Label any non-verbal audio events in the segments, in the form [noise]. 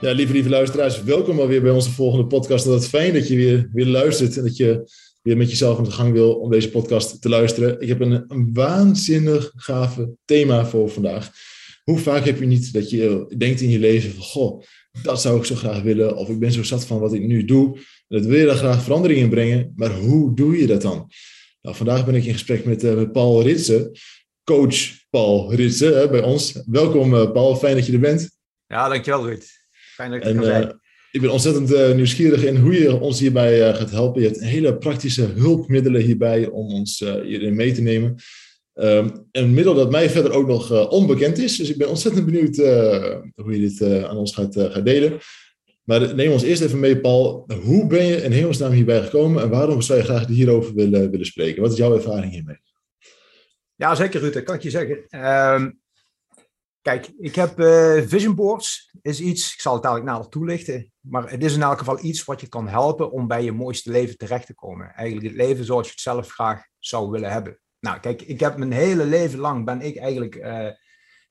Ja, lieve, lieve luisteraars, welkom alweer bij onze volgende podcast. Het is fijn dat je weer, weer luistert en dat je weer met jezelf aan de gang wil om deze podcast te luisteren. Ik heb een, een waanzinnig gave thema voor vandaag. Hoe vaak heb je niet dat je denkt in je leven van, goh, dat zou ik zo graag willen, of ik ben zo zat van wat ik nu doe, dat wil je dan graag verandering in brengen, maar hoe doe je dat dan? Nou, vandaag ben ik in gesprek met, uh, met Paul Ritsen, coach Paul Ritsen bij ons. Welkom uh, Paul, fijn dat je er bent. Ja, dankjewel Ruud. Fijn dat ik en, zijn. Uh, ik ben ontzettend uh, nieuwsgierig in hoe je ons hierbij uh, gaat helpen. Je hebt hele praktische hulpmiddelen hierbij om ons hierin mee te nemen. Um, een middel dat mij verder ook nog onbekend is. Dus ik ben ontzettend benieuwd hoe je dit aan ons gaat, gaat delen. Maar neem ons eerst even mee, Paul. Hoe ben je in hemelsnaam hierbij gekomen en waarom zou je graag hierover willen, willen spreken? Wat is jouw ervaring hiermee? Ja, zeker Ruud, dat kan ik je zeggen. Um, Kijk, ik heb uh, vision boards, is iets, ik zal het dadelijk nader toelichten, maar het is in elk geval iets wat je kan helpen om bij je mooiste leven terecht te komen. Eigenlijk het leven zoals je het zelf graag zou willen hebben. Nou, kijk, ik heb mijn hele leven lang ben ik eigenlijk uh,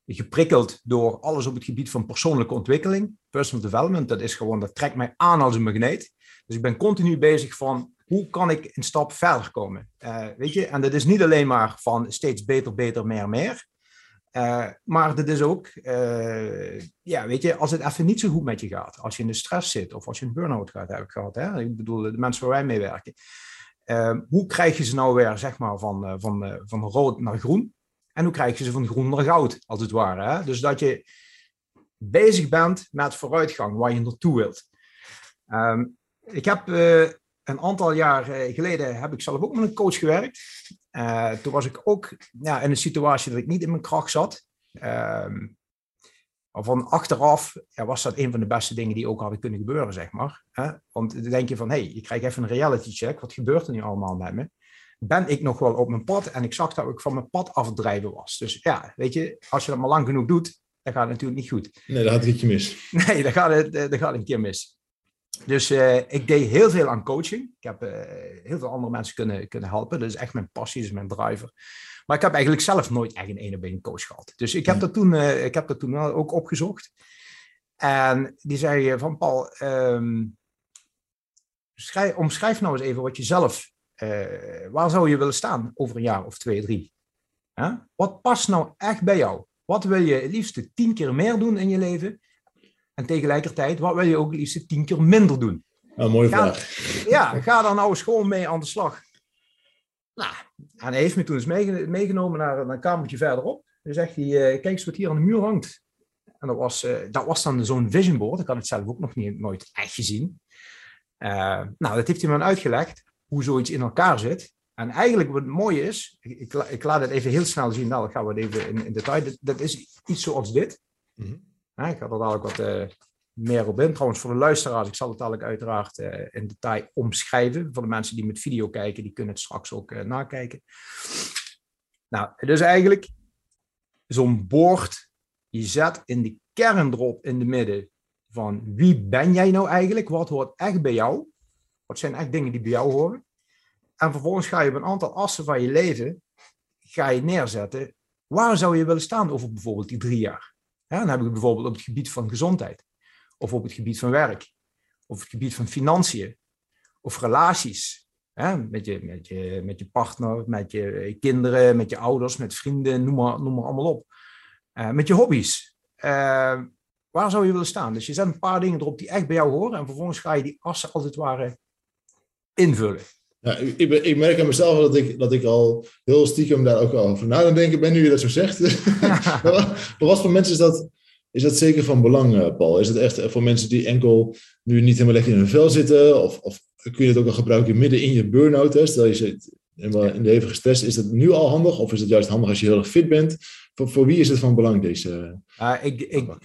geprikkeld door alles op het gebied van persoonlijke ontwikkeling, personal development. Dat is gewoon, dat trekt mij aan als een magneet. Dus ik ben continu bezig van hoe kan ik een stap verder komen? Uh, weet je, en dat is niet alleen maar van steeds beter, beter, meer, meer. Uh, maar dat is ook, uh, ja, weet je, als het even niet zo goed met je gaat, als je in de stress zit of als je een burn-out gaat, heb ik gehad, hè? ik bedoel, de mensen waar wij mee werken, uh, hoe krijg je ze nou weer, zeg maar, van, van, van rood naar groen? En hoe krijg je ze van groen naar goud, als het ware? Hè? Dus dat je bezig bent met vooruitgang, waar je naartoe wilt. Um, ik heb een aantal jaar geleden, heb ik zelf ook met een coach gewerkt. Uh, toen was ik ook ja, in een situatie dat ik niet in mijn kracht zat. Um, van achteraf ja, was dat een van de beste dingen die ook hadden kunnen gebeuren, zeg maar. Hè? Want dan denk je van, hé, hey, ik krijg even een reality check. Wat gebeurt er nu allemaal met me? Ben ik nog wel op mijn pad? En ik zag dat ik van mijn pad afdrijven was. Dus ja, weet je, als je dat maar lang genoeg doet, dan gaat het natuurlijk niet goed. Nee, dan gaat het een keer mis. [laughs] Nee, dan gaat het, dan gaat een keer mis. Dus uh, ik deed heel veel aan coaching. Ik heb uh, heel veel andere mensen kunnen, kunnen helpen. Dat is echt mijn passie, dat is mijn driver. Maar ik heb eigenlijk zelf nooit echt een ene been coach gehad. Dus ik heb, dat toen, uh, ik heb dat toen ook opgezocht. En die zei van Paul, um, schrijf, omschrijf nou eens even wat je zelf, waar zou je willen staan over een jaar of twee, drie? Huh? Wat past nou echt bij jou? Wat wil je het liefst tien keer meer doen in je leven? En tegelijkertijd, wat wil je ook liefst tien keer minder doen? Een mooie ga, vraag. Ja, ga daar nou eens gewoon mee aan de slag. Nou, en hij heeft me toen eens meegenomen naar, een kamertje verderop. Dan zegt hij, uh, kijk eens wat hier aan de muur hangt. En dat was, uh, dat was dan zo'n vision board. Ik had het zelf ook nog niet, nooit echt gezien. Uh, nou, dat heeft hij me uitgelegd, hoe zoiets in elkaar zit. En eigenlijk wat het mooie is, ik, ik, ik laat het even heel snel zien, nou, dan gaan we het even in, in detail. Dat, dat, is iets zoals dit. Mm -hmm. Ik ga er dadelijk wat uh, meer op in. Trouwens, voor de luisteraars, ik zal het dadelijk uiteraard uh, in detail omschrijven. Voor de mensen die met video kijken, die kunnen het straks ook uh, nakijken. Nou, het is eigenlijk zo'n bord. Je zet in de kern erop in de midden van wie ben jij nou eigenlijk? Wat hoort echt bij jou? Wat zijn echt dingen die bij jou horen? En vervolgens ga je op een aantal assen van je leven ga je neerzetten. Waar zou je willen staan over bijvoorbeeld die drie jaar? Dan heb ik het bijvoorbeeld op het gebied van gezondheid, of op het gebied van werk, of het gebied van financiën, of relaties. Met, je, met, je, met je partner, met je kinderen, met je ouders, met vrienden, noem maar, noem maar allemaal op. Uh, met je hobby's. Uh, waar zou je willen staan? Dus je zet een paar dingen erop die echt bij jou horen en vervolgens ga je die assen als het ware invullen. Ja, ik, ik, merk aan mezelf dat ik, dat ik al heel stiekem daar ook al over na aan denken ben, nu je dat zo zegt. [laughs] maar wat voor mensen is dat, is dat zeker van belang, eh, Paul? Is het echt voor mensen die enkel nu niet helemaal lekker in hun vel zitten? Of, of kun je het ook al gebruiken midden in je burn-out? Stel je zit helemaal in de hevige stress. Is dat nu al handig? Of is het juist handig als je heel erg fit bent? Voor, voor wie is het van belang, deze... Uh, ik, ik,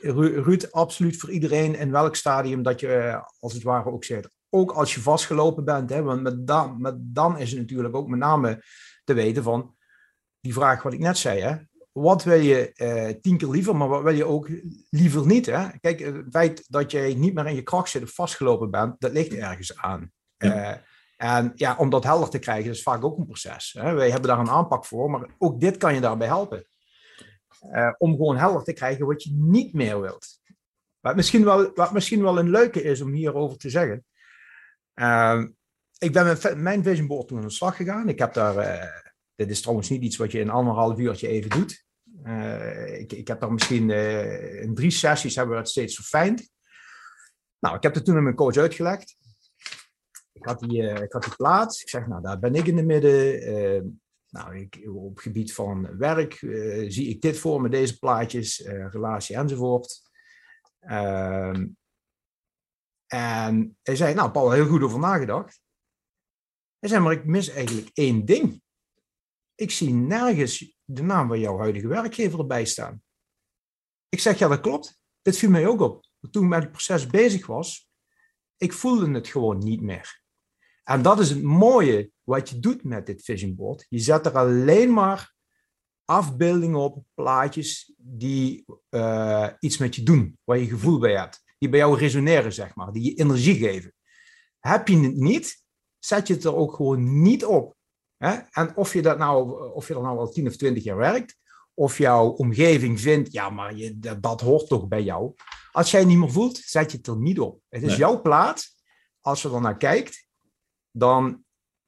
Ruud, absoluut voor iedereen in welk stadium dat je, als het ware, ook zit ook als je vastgelopen bent, hè, want met dan, met dan is het natuurlijk ook met name te weten van die vraag wat ik net zei, hè, wat wil je uh, tien keer liever, maar wat wil je ook liever niet? Hè? Kijk, het feit dat jij niet meer in je kracht zit of vastgelopen bent, dat ligt ergens aan. Ja. Uh, en ja, om dat helder te krijgen, is vaak ook een proces. Hè? Wij hebben daar een aanpak voor, maar ook dit kan je daarbij helpen. Uh, om gewoon helder te krijgen wat je niet meer wilt. Wat misschien wel, wat misschien wel een leuke is om hierover te zeggen. Ik ben met mijn vision board toen aan de slag gegaan. Ik heb daar dit is trouwens niet iets wat je in anderhalf uurtje even doet. Uh, ik, ik, heb daar misschien uh, in drie sessies hebben we het steeds verfijnd. Nou, ik heb het toen aan mijn coach uitgelegd. Ik had die, ik had die plaats. Ik zeg, nou, daar ben ik in de midden. nou, ik, op gebied van werk zie ik dit voor me, deze plaatjes, relatie enzovoort. En hij zei, nou, Paul, heel goed over nagedacht. Hij zei, maar ik mis eigenlijk één ding ik zie nergens de naam van jouw huidige werkgever erbij staan. Ik zeg, ja, dat klopt. Dit viel mij ook op. Toen ik met het proces bezig was, ik voelde het gewoon niet meer. En dat is het mooie wat je doet met dit vision board. Je zet er alleen maar afbeeldingen op, plaatjes die uh, iets met je doen, waar je gevoel bij hebt, die bij jou resoneren, zeg maar, die je energie geven. Heb je het niet, zet je het er ook gewoon niet op. Hè? En of je, dat nou, of je er nou al 10 of 20 jaar werkt, of jouw omgeving vindt, ja, maar je, dat, dat, hoort toch bij jou. Als jij het niet meer voelt, zet je het er niet op. Het is jouw plaats. Als je er naar kijkt, dan,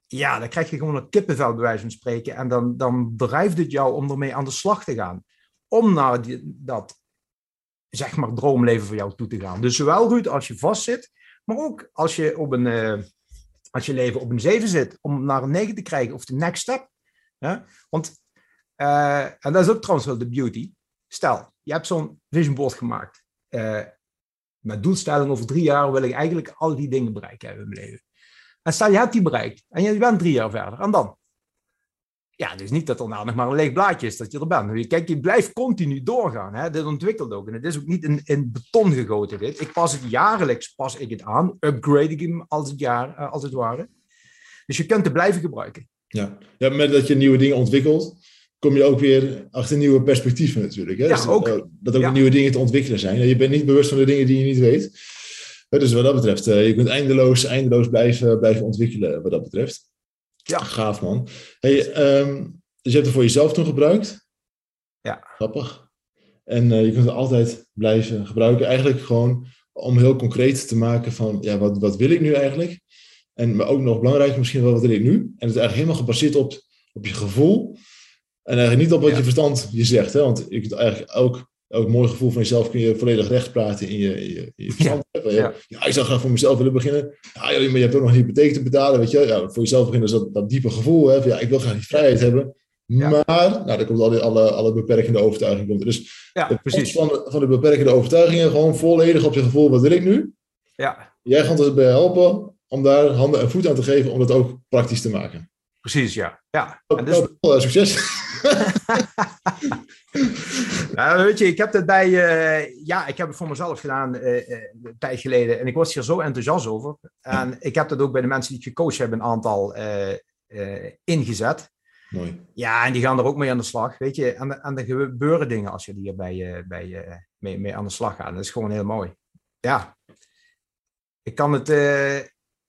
ja, dan krijg je gewoon een kippenvel, bij wijze van spreken. En dan, dan drijft het jou om ermee aan de slag te gaan. Om naar die, dat, zeg maar, droomleven voor jou toe te gaan. Dus zowel Ruud als je vastzit, maar ook als je op een, uh, als je leven op een 7 zit, om naar een 9 te krijgen, of de next step. Want, uh, en dat is ook trouwens wel de beauty. Stel, je hebt zo'n vision board gemaakt. Uh, met doelstelling over drie jaar wil ik eigenlijk al die dingen bereiken in mijn leven. En stel, je hebt die bereikt en je bent drie jaar verder. En dan? Ja, dus niet dat er nou nog maar een leeg blaadje is dat je er bent. Kijk, je blijft continu doorgaan. Hè? Dit ontwikkelt ook. En het is ook niet in, in beton gegoten. Dit. Ik pas het jaarlijks pas ik het aan. Upgrade ik hem als het, jaar, uh, als het ware. Dus je kunt het blijven gebruiken. Ja. ja, met dat je nieuwe dingen ontwikkelt, kom je ook weer achter nieuwe perspectieven natuurlijk. Hè? Ja, dus ook. Dat, dat ook Ja. nieuwe dingen te ontwikkelen zijn. Je bent niet bewust van de dingen die je niet weet. Dus wat dat betreft, eh, je kunt eindeloos, eindeloos blijven, blijven ontwikkelen wat dat betreft. Ja. Gaaf man. Hey, ehm, dus je hebt het voor jezelf toen gebruikt. Ja. Grappig. En eh, je kunt het altijd blijven gebruiken. Eigenlijk gewoon om heel concreet te maken van, ja, wat, wat wil ik nu eigenlijk? En maar ook nog belangrijker misschien wel, wat wil ik nu? En het is eigenlijk helemaal gebaseerd op, op je gevoel. En eigenlijk niet op wat Ja. je verstand je zegt. Hè? Want je kunt eigenlijk elk, elk mooi gevoel van jezelf kun je volledig recht praten in je, in je, in je verstand. Ja. Ja. ja, ik zou graag voor mezelf willen beginnen. Ja, joh, maar je hebt ook nog een hypotheek te betalen. Weet je? Ja, voor jezelf beginnen is dat, dat diepe gevoel. Hè? Van, ja, ik wil graag die vrijheid hebben. Maar, nou, dan komt al die, alle, alle beperkende overtuiging. Komt er. Dus Ja, precies. van de, van de beperkende overtuigingen gewoon volledig op je gevoel. Wat wil ik nu? Ja, Jij gaat ons bij helpen om daar handen en voeten aan te geven om dat ook praktisch te maken. Precies, ja. ja. En dus, nou, succes! [laughs] Nou, weet je, ik heb het bij, eh, ja, ik heb het voor mezelf gedaan eh, eh, een tijd geleden en ik was hier zo enthousiast over. En ik heb dat ook bij de mensen die ik gecoacht heb een aantal eh, eh, ingezet. Mooi. Ja, en die gaan er ook mee aan de slag, weet je. En, en er gebeuren dingen als je hier bij, eh, bij, eh, mee, mee aan de slag gaat. Dat is gewoon heel mooi. Ja. Ik kan het, eh,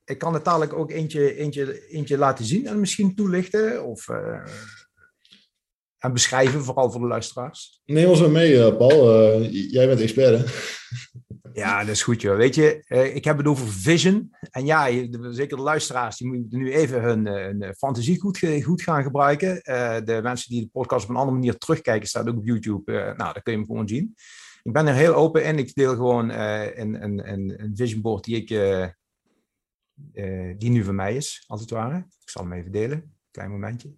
ik kan het dadelijk ook eentje, eentje, eentje laten zien en misschien toelichten of eh, en beschrijven, vooral voor de luisteraars. Neem ons maar mee, eh, Paul. Eh, jij bent expert, hè? Ja, dat is goed, joh. Weet je, ik heb het over vision. En ja, je- zeker de luisteraars, die moeten nu even hun, hun fantasie goed, goed gaan gebruiken. De mensen die de podcast op een andere manier terugkijken, staat ook op YouTube. Nou, daar kun je hem gewoon zien. Ik ben er heel open in. Ik deel gewoon een, een, een, een vision board die, ik, eh, die nu van mij is, als het ware. Ik zal hem even delen, klein momentje. En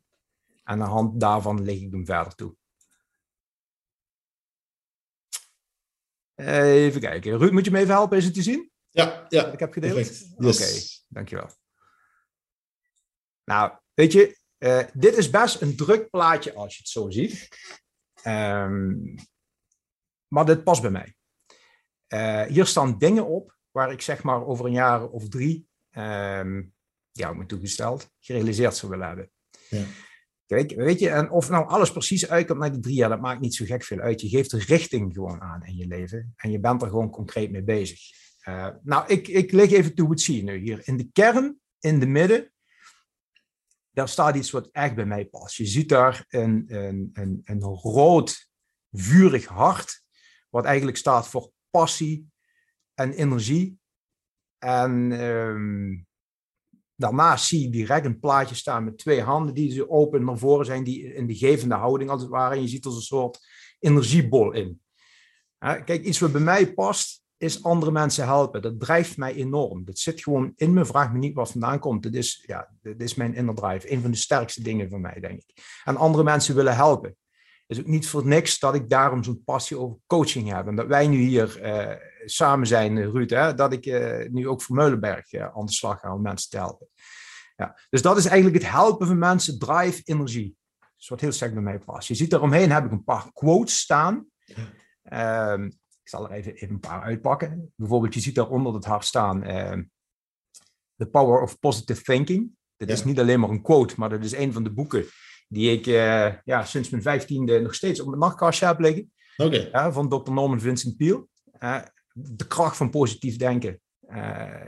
aan de hand daarvan leg ik hem verder toe. Even kijken. Ruud, moet je me even helpen? Is het te zien? Ja, ja. Ik heb gedeeld? Oké, dankjewel. Nou, weet je, eh, dit is best een druk plaatje als je het zo ziet. Ehm, maar dit past bij mij. Eh, hier staan dingen op waar ik zeg maar over een jaar of drie ehm, ja, me toegesteld, gerealiseerd zou willen hebben. Ja. Kijk, weet je, en of nou alles precies uitkomt naar die drie jaar, dat maakt niet zo gek veel uit. Je geeft de richting gewoon aan in je leven en je bent er gewoon concreet mee bezig. Uh, nou, ik, ik leg even toe wat zie je nu hier. In de kern, in de midden, daar staat iets wat echt bij mij past. Je ziet daar een, een, een, een rood, vurig hart, wat eigenlijk staat voor passie en energie. En um, daarnaast zie je direct een plaatje staan met twee handen die zo open naar voren zijn, die in de gevende houding als het ware. En je ziet er een soort energiebol in. Kijk, iets wat bij mij past, is andere mensen helpen. Dat drijft mij enorm. Dat zit gewoon in me. Vraag me niet wat vandaan komt. Dat is, ja, dat is mijn inner drive. Een van de sterkste dingen van mij, denk ik. En andere mensen willen helpen. Het is ook niet voor niks dat ik daarom zo'n passie over coaching heb. En dat wij nu hier uh, samen zijn, Ruud. Hè, dat ik uh, nu ook voor Meulenberg uh, aan de slag ga om mensen te helpen. Ja. Dus dat is eigenlijk het helpen van mensen, drive, energie. Dat is wat heel sterk bij mij past. Je ziet eromheen heb ik een paar quotes staan. Um, ik zal er even, even een paar uitpakken. Bijvoorbeeld, je ziet daar onder het hart staan: uh, The Power of Positive Thinking. Dit is niet alleen maar een quote, maar dat is een van de boeken die ik uh, ja, sinds mijn vijftiende nog steeds op mijn nachtkastje heb liggen. Okay. Uh, van Dr. Norman Vincent Peale. De kracht van positief denken.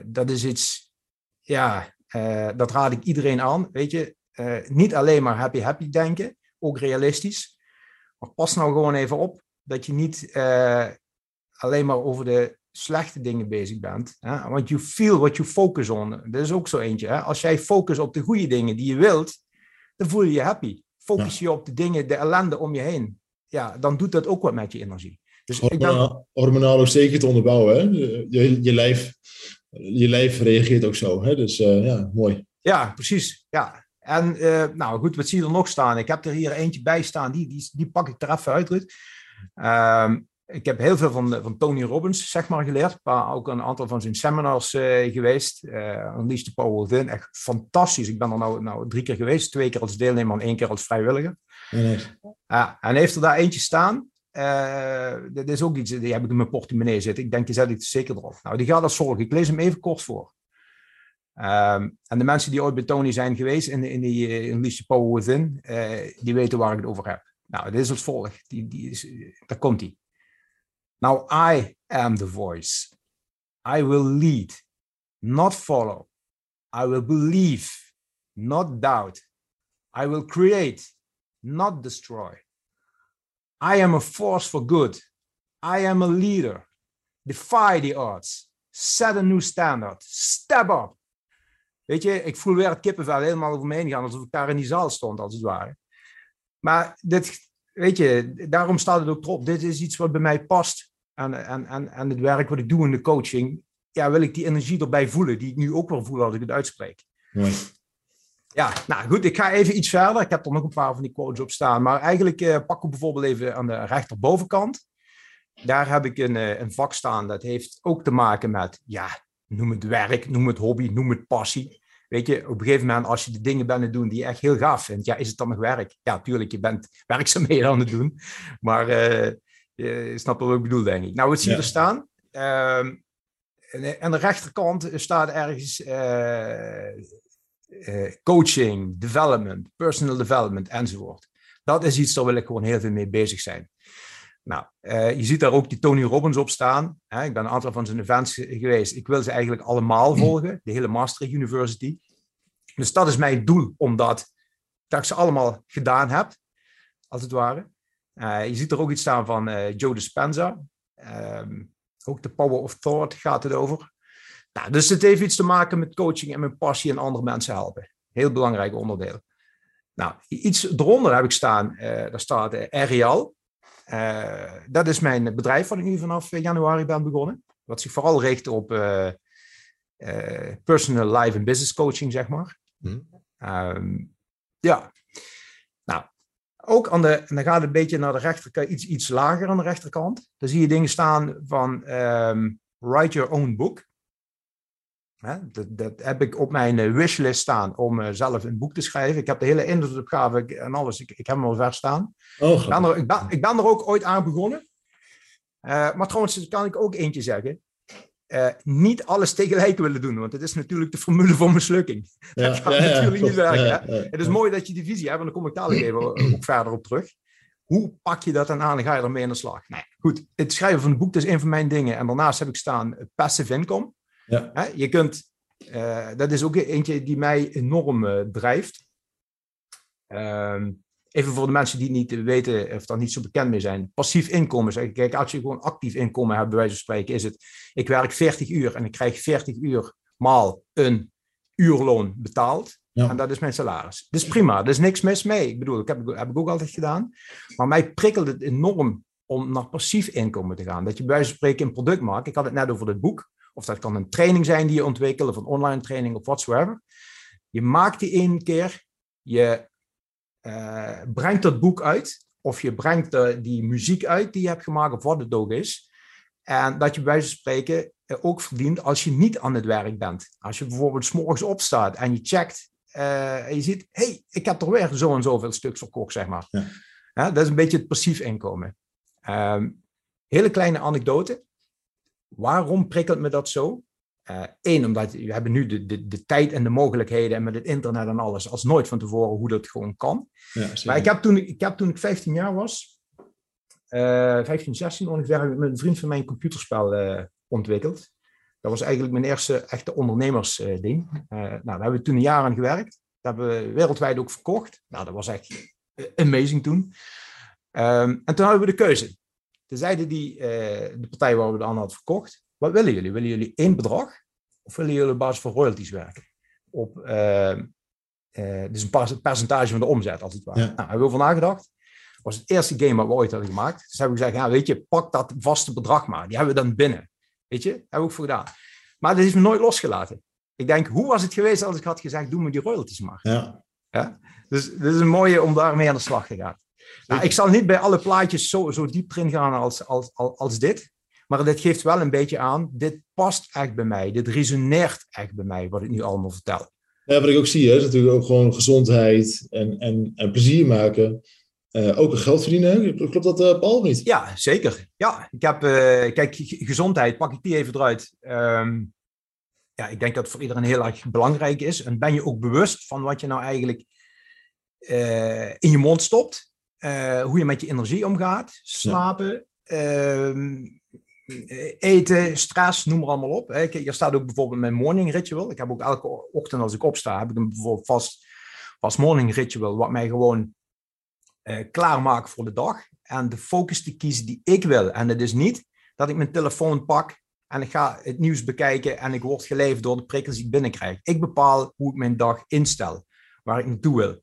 dat is iets, ja, dat raad ik iedereen aan. Weet je, niet alleen maar happy, happy denken, ook realistisch. Maar pas nou gewoon even op dat je niet alleen maar over de slechte dingen bezig bent. Hè? Want you feel what you focus on. Dat is ook zo eentje. Hè? Als jij focust op de goede dingen die je wilt, dan voel je je happy. Focus je op de dingen, de ellende om je heen. Ja, dan doet dat ook wat met je energie. Dus Hormonaal, ook zeker te onderbouwen. Hè? Je, je, lijf, je lijf reageert ook zo. Hè? Dus uh, ja, mooi. Ja, precies. Ja. En uh, nou goed, wat zie je er nog staan? Ik heb er hier eentje bij staan, die, die, die pak ik er even uit, Ruud. Um, ik heb heel veel van, van Tony Robbins, zeg maar, geleerd. Maar ook een aantal van zijn seminars uh, geweest. Uh, Unleash the Power Within. Echt fantastisch. Ik ben er nou, nou drie keer geweest. Twee keer als deelnemer en één keer als vrijwilliger. Nee. Uh, en heeft er daar eentje staan. Dat is ook iets, die heb ik in mijn portemonnee zitten. Ik denk, die zet ik zeker erop. Nou, die gaat als volgt. Ik lees hem even kort voor. Um, en de mensen die ooit bij Tony zijn geweest in, in die Unleash the Power Within, die weten waar ik het over heb. Nou, dit is als volgt. Die, die is, daar komt hij. Now I am the voice. I will lead, not follow. I will believe, not doubt. I will create, not destroy. I am a force for good. I am a leader. Defy the odds. Set a new standard. Step up. Weet je, ik voel weer het kippenvel helemaal over me heen gaan, alsof ik daar in die zaal stond, als het ware. Maar dit, weet je, daarom staat het ook erop. Dit is iets wat bij mij past. En, en, en, en het werk wat ik doe in de coaching, ja, wil ik die energie erbij voelen, die ik nu ook wel voel als ik het uitspreek. Ja, nou goed, ik ga even iets verder. Ik heb er nog een paar van die quotes op staan. Maar eigenlijk uh, pak ik bijvoorbeeld even aan de rechterbovenkant. Daar heb ik een, uh, een vak staan dat heeft ook te maken met, ja, noem het werk, noem het hobby, noem het passie. Weet je, op een gegeven moment, als je de dingen bent aan het doen die je echt heel gaaf vindt, ja, is het dan nog werk? Ja, tuurlijk, je bent [laughs] werkzaamheden aan het doen. Maar uh, je snapt wat ik bedoel, denk ik. Nou, wat zie je er staan? Uh, aan de rechterkant staat ergens uh, uh, coaching, development, personal development enzovoort. Dat is iets, daar wil ik gewoon heel veel mee bezig zijn. Nou, uh, je ziet daar ook die Tony Robbins op staan. Hè? Ik ben een aantal van zijn events geweest. Ik wil ze eigenlijk allemaal volgen, de hele Maastricht University. Dus dat is mijn doel, omdat dat ik ze allemaal gedaan heb, als het ware. Uh, je ziet er ook iets staan van Joe Dispenza. Um, ook de Power of Thought gaat het over. Nou, dus het heeft iets te maken met coaching en met passie en andere mensen helpen. Heel belangrijk onderdeel. Nou, iets eronder heb ik staan, uh, daar staat uh, Arial. Uh, dat is mijn bedrijf wat ik nu vanaf januari ben begonnen. Wat zich vooral richt op personal life en business coaching, zeg maar. Mm. Um, ja, nou, ook aan de, en dan gaat het een beetje naar de rechterkant, iets, iets lager aan de rechterkant. Dan zie je dingen staan van um, write your own book. Dat, dat, heb ik op mijn eh, wishlist staan om uh, zelf een boek te schrijven. Ik heb de hele inhoudsopgave en alles, ik, ik heb hem al ver staan. Oh, ik, ben er, ik, ben, ik ben er ook ooit aan begonnen. Uh, maar trouwens, kan ik ook eentje zeggen. uh, niet alles tegelijk willen doen. Want het is natuurlijk de formule voor mislukking. [laughs] Ja, dat gaat ja, natuurlijk niet werken. het is mooi dat je die visie hebt, en daar kom ik dadelijk even ook verder op terug. Hoe pak je dat dan aan en ga je ermee aan de slag? Nou, goed, het schrijven van een boek is een van mijn dingen. En daarnaast heb ik staan passive income. Ja. Je kunt, uh, dat is ook eentje die mij enorm uh, drijft. Um, even voor de mensen die het niet weten of daar niet zo bekend mee zijn. Passief inkomen. Kijk, als je gewoon actief inkomen hebt, bij wijze van spreken, is het: ik werk 40 uur en ik krijg 40 uur maal een uurloon betaald. En dat is mijn salaris. Dat is prima, er is niks mis mee. Ik bedoel, dat heb, heb ik ook altijd gedaan. Maar mij prikkelt het enorm om naar passief inkomen te gaan. Dat je bij wijze van spreken een product maakt. Ik had het net over dit boek. Of dat kan een training zijn die je ontwikkelt, of een online training of whatsoever. Je maakt die één keer, je uh, brengt dat boek uit, of je brengt de, die muziek uit die je hebt gemaakt, of wat het ook is. En dat je bij wijze van spreken ook verdient als je niet aan het werk bent. Als je bijvoorbeeld s morgens opstaat en je checkt uh, en je ziet, hey, ik heb toch weer zo en zoveel stuks verkocht, zeg maar. Ja. dat is een beetje het passief inkomen. Um, hele kleine anekdote. Waarom prikkelt me dat zo? Eén, uh, omdat we hebben nu de, de, de tijd en de mogelijkheden en met het internet en alles als nooit van tevoren hoe dat gewoon kan. Ja, maar ik heb, toen, ik heb toen ik 15 jaar was, uh, 15, 16 ongeveer, met een vriend van mij een computerspel uh, ontwikkeld. Dat was eigenlijk mijn eerste echte ondernemersding. Nou, daar hebben we toen een jaar aan gewerkt. Dat hebben we wereldwijd ook verkocht. Nou, dat was echt amazing toen. Um, en toen hadden we de keuze. Toen zeiden die, uh, de partij waar we de aan hadden verkocht, wat willen jullie? Willen jullie één bedrag of willen jullie op basis van royalties werken? Op, uh, uh, dus een percentage van de omzet, als het ware. Nou, hebben we over nagedacht. Dat was het eerste game wat we ooit hadden gemaakt. Dus hebben we gezegd, ja, weet je, pak dat vaste bedrag maar. Die hebben we dan binnen. Weet je, hebben we ook voor gedaan. Maar dat heeft me nooit losgelaten. Ik denk, hoe was het geweest als ik had gezegd, doe me die royalties maar. Ja. ja? Dus dit is een mooie om daarmee aan de slag te gaan. Nou, ik zal niet bij alle plaatjes zo, zo diep erin gaan als, als, als, als dit. Maar dit geeft wel een beetje aan, dit past echt bij mij. Dit resoneert echt bij mij, wat ik nu allemaal vertel. Ja, wat ik ook zie, hè, is natuurlijk ook gewoon gezondheid en, en, en plezier maken. Uh, ook geld verdienen. Klopt dat, uh, Paul, niet? Ja, zeker. Ja, ik heb, uh, kijk, gezondheid, pak ik die even eruit. Um, ja, ik denk dat het voor iedereen heel erg belangrijk is. En ben je ook bewust van wat je nou eigenlijk in je mond stopt? Hoe je met je energie omgaat? Slapen? Ja. Ehm, eten, stress, noem maar allemaal op. Hier staat ook bijvoorbeeld mijn morning ritual. Ik heb ook elke ochtend als ik opsta, heb ik een bijvoorbeeld vast, vast morning ritual, wat mij gewoon uh, klaarmaakt voor de dag. En de focus te kiezen die ik wil. En het is niet dat ik mijn telefoon pak en ik ga het nieuws bekijken en ik word geleefd door de prikkels die ik binnenkrijg. Ik bepaal hoe ik mijn dag instel, waar ik naartoe wil.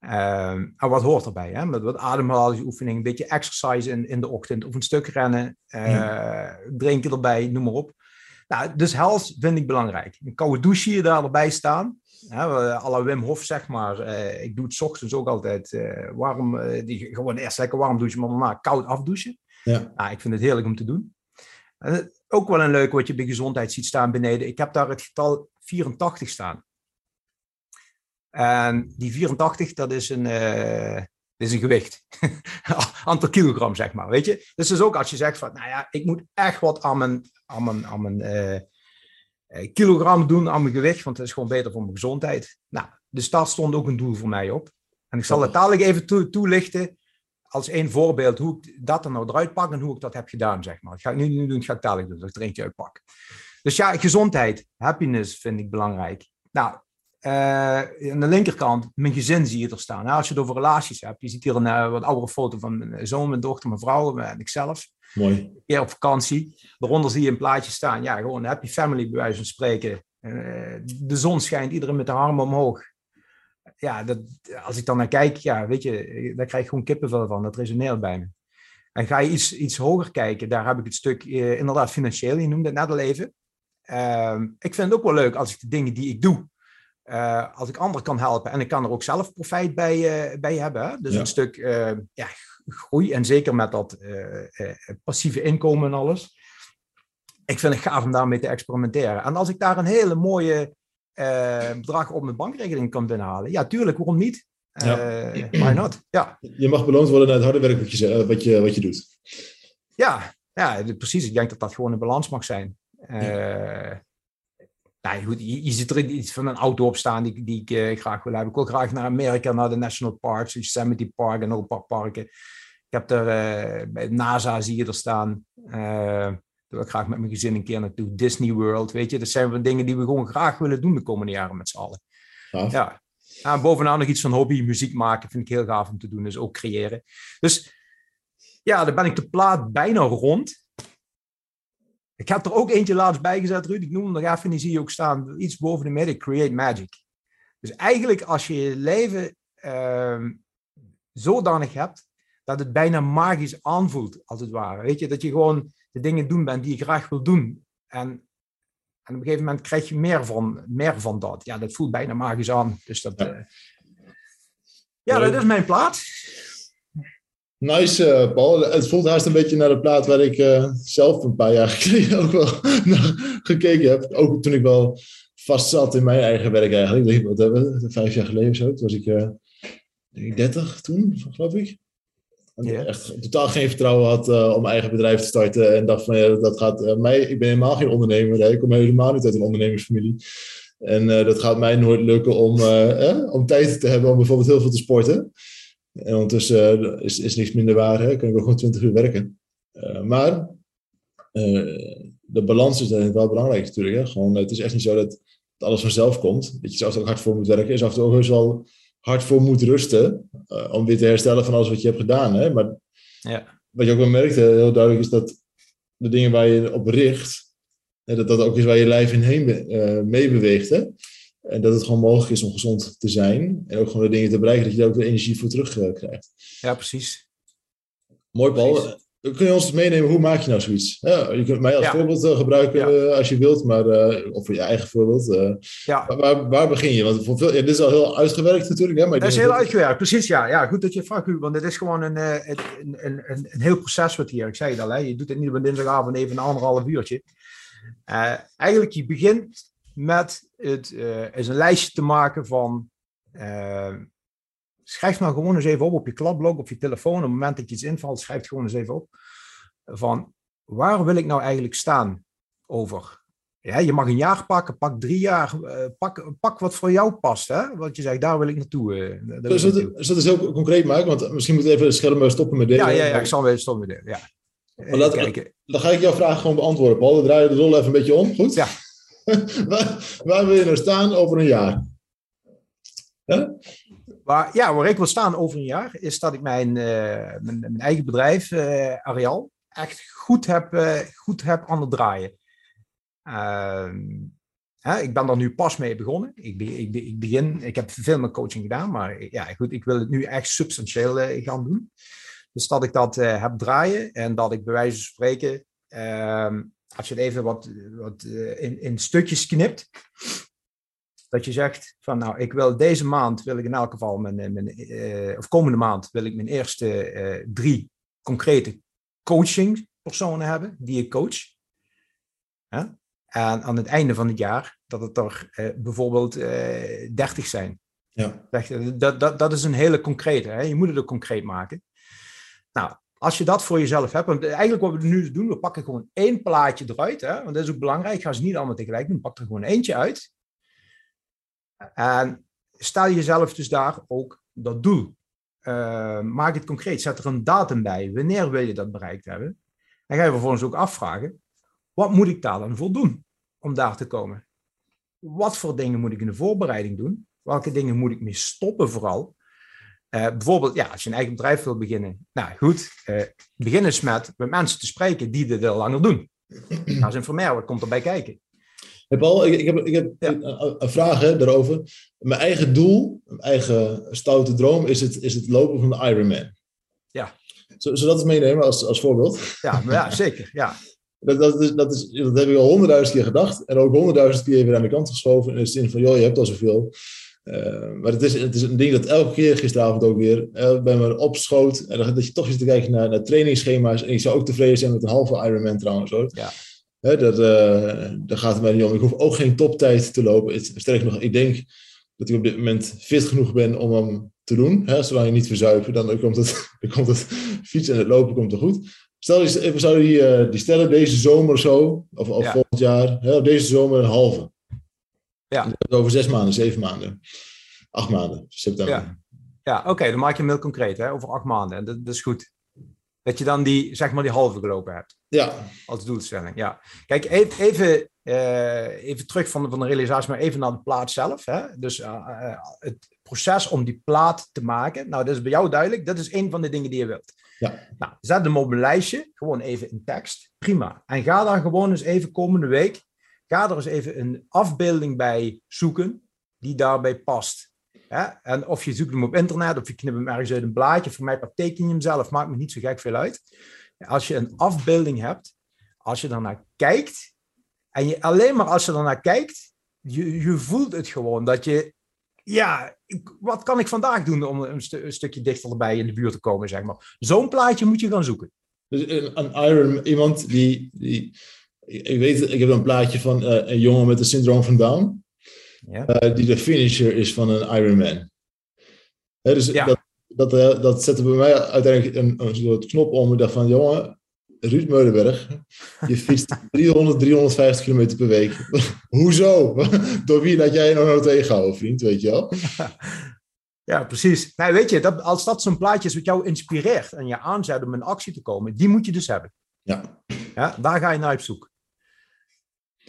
Um, en wat hoort erbij? Hè? Met wat ademhalingsoefening, een beetje exercise in, in de ochtend of een stuk rennen, uh, drinken erbij, noem maar op. Nou, dus health vind ik belangrijk. Een koude douche daar erbij staan. Hè, alle Wim Hof, zeg maar. Uh, ik doe het ochtends ook altijd uh, warm. die, gewoon eerst lekker warm douchen, maar daarna koud afdouchen. Ja. Nou, ik vind het heerlijk om te doen. ook wel een leuk wat je bij gezondheid ziet staan beneden. Ik heb daar het getal 84 staan. En die 84, dat is een, uh, is een gewicht. [laughs] Aantal kilogram, zeg maar, weet je. Dus, dus ook als je zegt van, nou ja, ik moet echt wat aan mijn, aan mijn, aan mijn uh, kilogram doen, aan mijn gewicht, want dat is gewoon beter voor mijn gezondheid. Nou, dus dat stond ook een doel voor mij op. En ik zal het dadelijk even toe, toelichten als één voorbeeld hoe ik dat er nou eruit pak en hoe ik dat heb gedaan, zeg maar. Dat ga ik nu, nu doen, dat ga ik dadelijk doen, dat ik er eentje uitpak. Dus ja, gezondheid, happiness vind ik belangrijk. Nou, uh, aan de linkerkant, mijn gezin zie je er staan. Nou, als je het over relaties hebt, je ziet hier een uh, wat oudere foto van mijn zoon, mijn dochter, mijn vrouw en ikzelf. Mooi. Keer op vakantie. Daaronder zie je een plaatje staan. Ja, gewoon happy family, bij wijze van spreken. Uh, de zon schijnt, iedereen met de armen omhoog. Ja, dat, als ik dan naar kijk, ja, weet je, daar krijg ik gewoon kippenvel van. Dat resoneert bij me. En ga je iets, iets hoger kijken, daar heb ik het stuk inderdaad financieel, je noemde het net al even. Ehm, ik vind het ook wel leuk als ik de dingen die ik doe, uh, als ik anderen kan helpen en ik kan er ook zelf profijt bij, uh, bij hebben. Hè? Dus een stuk uh, ja, groei en zeker met dat passieve inkomen en alles. Ik vind het gaaf om daarmee te experimenteren. En als ik daar een hele mooie bedrag op mijn bankrekening kan binnenhalen, ja, tuurlijk, waarom niet? Ja. Why not? Ja. Je mag beloond worden naar het harde werk wat je, wat je, wat je doet. Ja, ja, precies. Ik denk dat dat gewoon een balans mag zijn. Uh, nou, goed, je, je ziet er iets van een auto op staan die, die ik uh, graag wil hebben. Ik wil graag naar Amerika, naar de National Parks, Yosemite Park en nog een paar parken. Ik heb er uh, bij NASA zie je er staan. Uh, wil ik graag met mijn gezin een keer naartoe. Disney World, weet je. Dat zijn van dingen die we gewoon graag willen doen de komende jaren met z'n allen. Ja. ja. En bovenaan nog iets van hobby, muziek maken, vind ik heel gaaf om te doen. Dus ook creëren. Dus ja, dan ben ik de plaat bijna rond. Ik heb er ook eentje laatst bij gezet, Ruud. Ik noem hem nog even, die zie je ook staan. Iets boven de midden, Create Magic. Dus eigenlijk als je je leven uh, zodanig hebt, dat het bijna magisch aanvoelt, als het ware. Weet je, dat je gewoon de dingen doen bent die je graag wil doen. En, en op een gegeven moment krijg je meer van, meer van dat. Ja, dat voelt bijna magisch aan. Dus dat... Ja, uh, ja dat is mijn plaat. Nice, uh, Paul. Het voelt haast een beetje naar de plaat waar ik uh, zelf een paar jaar [laughs] geleden ook wel naar gekeken heb. Ook toen ik wel vast zat in mijn eigen werk eigenlijk. Ik wat hebben we, vijf jaar geleden of zo. Toen was ik uh, denk 30 toen, geloof ik. En echt totaal geen vertrouwen had uh, om mijn eigen bedrijf te starten. En dacht van, ja, dat gaat mij... Ik ben helemaal geen ondernemer. Hè. Ik kom helemaal niet uit een ondernemersfamilie. En dat gaat mij nooit lukken om, eh, om tijd te hebben om bijvoorbeeld heel veel te sporten. En ondertussen is, is niks minder waar. Hè. Kan ik ook gewoon 20 uur werken. maar de balans is denk wel belangrijk natuurlijk. Hè. Gewoon, het is echt niet zo dat, alles vanzelf komt. Dat je zelfs ook hard voor moet werken. En toe ook heus wel hard voor moet rusten. Uh, om weer te herstellen van alles wat je hebt gedaan. Hè? Maar ja. wat je ook wel merkte, heel duidelijk, is dat de dingen waar je op richt, hè, dat dat ook is waar je lijf in heen uh, meebeweegt. Hè? En dat het gewoon mogelijk is om gezond te zijn. En ook gewoon de dingen te bereiken, dat je daar ook weer energie voor terug uh, krijgt. Ja, precies. Mooi, Paul. Precies. Kun je ons meenemen, hoe maak je nou zoiets? Ja, je kunt mij als ja. voorbeeld uh, gebruiken ja. uh, als je wilt, maar, uh, of voor je eigen voorbeeld. ja. waar, waar begin je? Want voor veel, dit is al heel uitgewerkt natuurlijk. Hè, maar dat is heel dat... uitgewerkt, precies. Ja. ja, goed dat je vraagt, want het is gewoon een, een, een, een, een heel proces wat hier. Ik zei het al, hè. je doet het niet op een dinsdagavond even een anderhalf uurtje. eigenlijk, je begint met het, is een lijstje te maken van schrijf nou gewoon eens even op op je kladblok, op je telefoon. Op het moment dat je iets invalt, schrijf het gewoon eens even op. Van waar wil ik nou eigenlijk staan over? Ja, je mag een jaar pakken, pak drie jaar, uh, pak, pak wat voor jou past. Hè? Want je zegt, daar wil ik naartoe. Uh, dus dat, naartoe. dat is heel concreet maken, want misschien moet ik even het scherm stoppen met delen. Ja, ja, ja ik zal weer stoppen met delen. Ja. Laat, dan ga ik jouw vraag gewoon beantwoorden, Paul. Dan draai je de rol even een beetje om, goed? Ja. [laughs] waar, waar, wil je nou staan over een jaar? Waar, ja, waar ik wil staan over een jaar, is dat ik mijn, uh, mijn, mijn, eigen bedrijf, uh, Arial, echt goed heb, uh, goed heb aan het draaien. Hè, ik ben er nu pas mee begonnen. Ik, ik, ik, begin, ik heb veel met coaching gedaan, maar ja, goed, ik wil het nu echt substantieel gaan doen. Dus dat ik dat heb draaien en dat ik bij wijze van spreken, ehm, als je het even wat, wat in, in stukjes knipt, dat je zegt van nou, ik wil deze maand, wil ik in elk geval, mijn, mijn, uh, of komende maand, wil ik mijn eerste uh, drie concrete coachingpersonen hebben die ik coach. En aan het einde van het jaar, dat het er uh, bijvoorbeeld 30 zijn. Ja. Dat, dat, dat is een hele concrete, hè? je moet het ook concreet maken. Nou, als je dat voor jezelf hebt, want eigenlijk wat we nu doen, we pakken gewoon één plaatje eruit, hè? want dat is ook belangrijk, ga ze niet allemaal tegelijk doen, pak er gewoon eentje uit en stel jezelf dus daar ook dat doel. Uh, maak het concreet. Zet er een datum bij. Wanneer wil je dat bereikt hebben? En ga je vervolgens ook afvragen: wat moet ik daar dan voor doen om daar te komen? Wat voor dingen moet ik in de voorbereiding doen? Welke dingen moet ik mee stoppen vooral? Uh, bijvoorbeeld, ja, als je een eigen bedrijf wil beginnen. Nou goed, uh, begin eens met, met mensen te spreken die dit al langer doen. Ga eens informeren, wat komt erbij kijken? Hey Paul, ik, ik heb, ik heb ja. een, een, vraag hè, daarover. Mijn eigen doel, mijn eigen stoute droom is het, is het lopen van de Ironman. Ja. Zullen we dat eens meenemen als, als voorbeeld? Ja, ja zeker. Ja. [laughs] Dat, dat, is, dat, is, dat heb ik al honderdduizend keer gedacht. En ook honderdduizend keer weer aan de kant geschoven. In de zin van, joh, je hebt al zoveel. Uh, maar het is, het is een ding dat elke keer, gisteravond ook weer, uh, bij me opschoot. En dat je toch eens te kijken naar, naar trainingsschema's. En ik zou ook tevreden zijn met een halve Ironman trouwens hoor. Ja. Hè, dat, uh, daar gaat het mij niet om. Ik hoef ook geen toptijd te lopen. Sterker nog, ik denk dat ik op dit moment fit genoeg ben om hem te doen. Hè, zolang je niet verzuipen, dan komt het, [laughs] dan komt het fietsen en het lopen komt er goed. Stel, je- we zouden die, eh, die stellen deze zomer of zo, of, of Ja. volgend jaar, hè, deze zomer een halve. Ja. Over zes maanden, zeven maanden, acht maanden, september. Ja. Ja, oké, dan maak je hem heel concreet, hè, over acht maanden. En dat, dat is goed. Dat je dan die, zeg maar, die halve gelopen hebt. Ja, als doelstelling. Ja. Kijk, even, even, eh, even terug van de, van de realisatie, maar even naar de plaat zelf. Hè? Dus eh, eh, het proces om die plaat te maken. Nou, dat is bij jou duidelijk. Dat is een van de dingen die je wilt. Ja. Nou, zet hem op een lijstje, gewoon even in tekst. Prima. En ga daar gewoon eens even komende week, ga er eens even een afbeelding bij zoeken die daarbij past. En of je zoekt hem op internet, of je knipt hem ergens uit een blaadje. Voor mij teken je hem zelf, maakt me niet zo gek veel uit. Als je een afbeelding hebt, als je daarnaar kijkt, en je alleen maar als je daarnaar kijkt, je, je voelt het gewoon dat je, ja, wat kan ik vandaag doen om een stukje dichterbij in de buurt te komen, zeg maar. Zo'n plaatje moet je gaan zoeken. dus een, een Iron, iemand die, die ik weet, ik heb een plaatje van eh, een jongen met het syndroom van Down, Ja. eh, die de finisher is van een Ironman. Hè, dus Ja. dat, dat, eh, dat zette bij mij uiteindelijk een, een soort knop om. Ik dacht van, jongen, Ruud Meulenberg, je fietst [laughs] 300, 350 kilometer per week. [laughs] Hoezo? [laughs] Door wie laat jij je nou nou tegenhouden, vriend, weet je wel? Ja, precies. Nou, weet je, dat, als dat zo'n plaatje is wat jou inspireert en je aanzet om in actie te komen, die moet je dus hebben. Ja, Ja, daar ga je naar op zoek.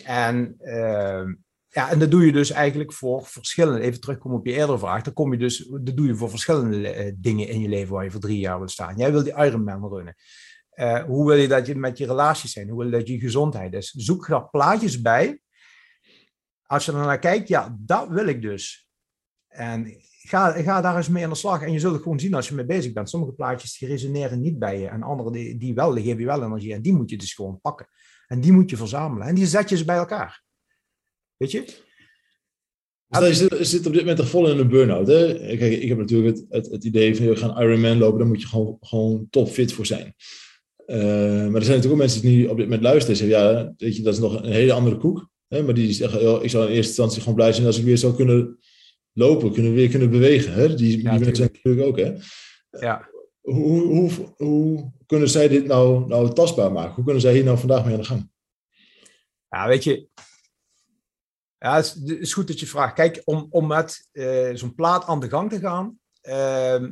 En, ehm, ja, en dat doe je dus eigenlijk voor verschillende, even terugkomen op je eerdere vraag, dan kom je dus, dat doe je voor verschillende eh, dingen in je leven waar je voor drie jaar wil staan. Jij wil die Ironman runnen. Eh, hoe wil je dat je met je relaties zijn? Hoe wil je dat je gezondheid is? Zoek daar plaatjes bij. Als je er naar kijkt, ja, dat wil ik dus. En ga, ga daar eens mee aan de slag. En je zult gewoon zien als je mee bezig bent. Sommige plaatjes die resoneren niet bij je. En andere die, die wel, die geven je wel energie. En die moet je dus gewoon pakken. En die moet je verzamelen. En die zet je ze bij elkaar. Weet je? Je zit, je zit op dit moment toch vol in een burn-out. Ik heb natuurlijk het, het, idee van, je gaan Ironman lopen, daar moet je gewoon, gewoon topfit voor zijn. Eh, maar er zijn natuurlijk ook mensen die op dit moment luisteren en zeggen, ja, weet je, dat is nog een hele andere koek. Hè? Maar die zeggen, ik zou in eerste instantie gewoon blij zijn als ik weer zou kunnen lopen, kunnen weer kunnen bewegen. Hè? Die, die mensen natuurlijk ook, hè. Ja. Hoe, hoe, hoe kunnen zij dit nou, nou tastbaar maken? Hoe kunnen zij hier nou vandaag mee aan de gang? Ja, weet je. Ja, het is, is goed dat je vraagt. Kijk, om, om met eh, zo'n plaat aan de gang te gaan. ehm,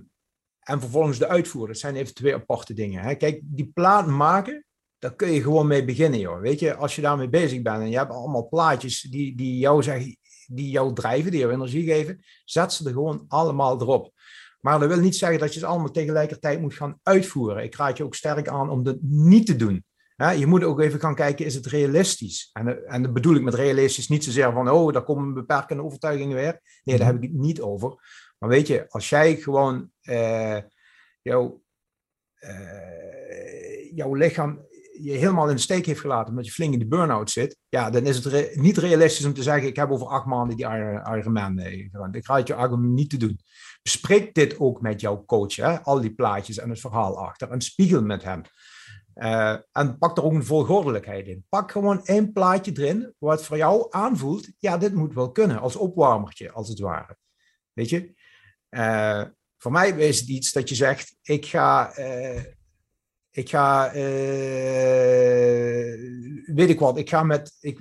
en vervolgens de uitvoeren. Dat zijn even twee aparte dingen. Hè? Kijk, die plaat maken. Daar kun je gewoon mee beginnen, joh. Weet je, als je daarmee bezig bent en je hebt allemaal plaatjes die, die jou zeggen, die jou drijven, die jou energie geven, zet ze er gewoon allemaal erop. Maar dat wil niet zeggen dat je ze allemaal tegelijkertijd moet gaan uitvoeren. Ik raad je ook sterk aan om dat niet te doen. Je moet ook even gaan kijken, is het realistisch? En, en dat bedoel ik met realistisch niet zozeer van, oh, daar komen beperkende overtuigingen weer. Nee, daar heb ik het niet over. Maar weet je, als jij gewoon eh, jouw, eh, jouw lichaam je helemaal in de steek heeft gelaten omdat je flink in de burn-out zit, ja, dan is het niet realistisch om te zeggen, ik heb over acht maanden die Iron- Ironman eh, gedaan. Ik raad je om niet te doen. Bespreek dit ook met jouw coach, hè? al die plaatjes en het verhaal achter, en spiegel met hem. Uh, en pak er ook een volgordelijkheid in. Pak gewoon één plaatje erin, wat voor jou aanvoelt, ja, dit moet wel kunnen, als opwarmertje, als het ware. Weet je? Uh, voor mij is het iets dat je zegt, ik ga, uh, ik ga, uh, weet ik wat, ik ga met ik,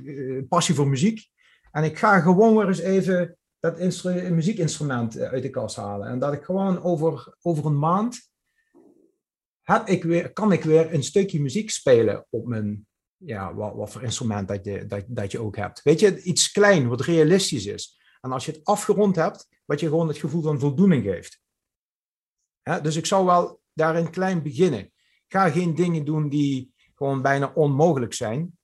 passie voor muziek en ik ga gewoon weer eens even dat instru- muziekinstrument uit de kast halen. En dat ik gewoon over, over een maand heb ik weer, kan ik weer een stukje muziek spelen op mijn, ja, wat, wat voor instrument dat je, dat, dat je ook hebt. Weet je, iets klein, wat realistisch is. En als je het afgerond hebt, wat je gewoon het gevoel van voldoening geeft. Hè? Dus ik zou wel daarin klein beginnen. Ga geen dingen doen die gewoon bijna onmogelijk zijn.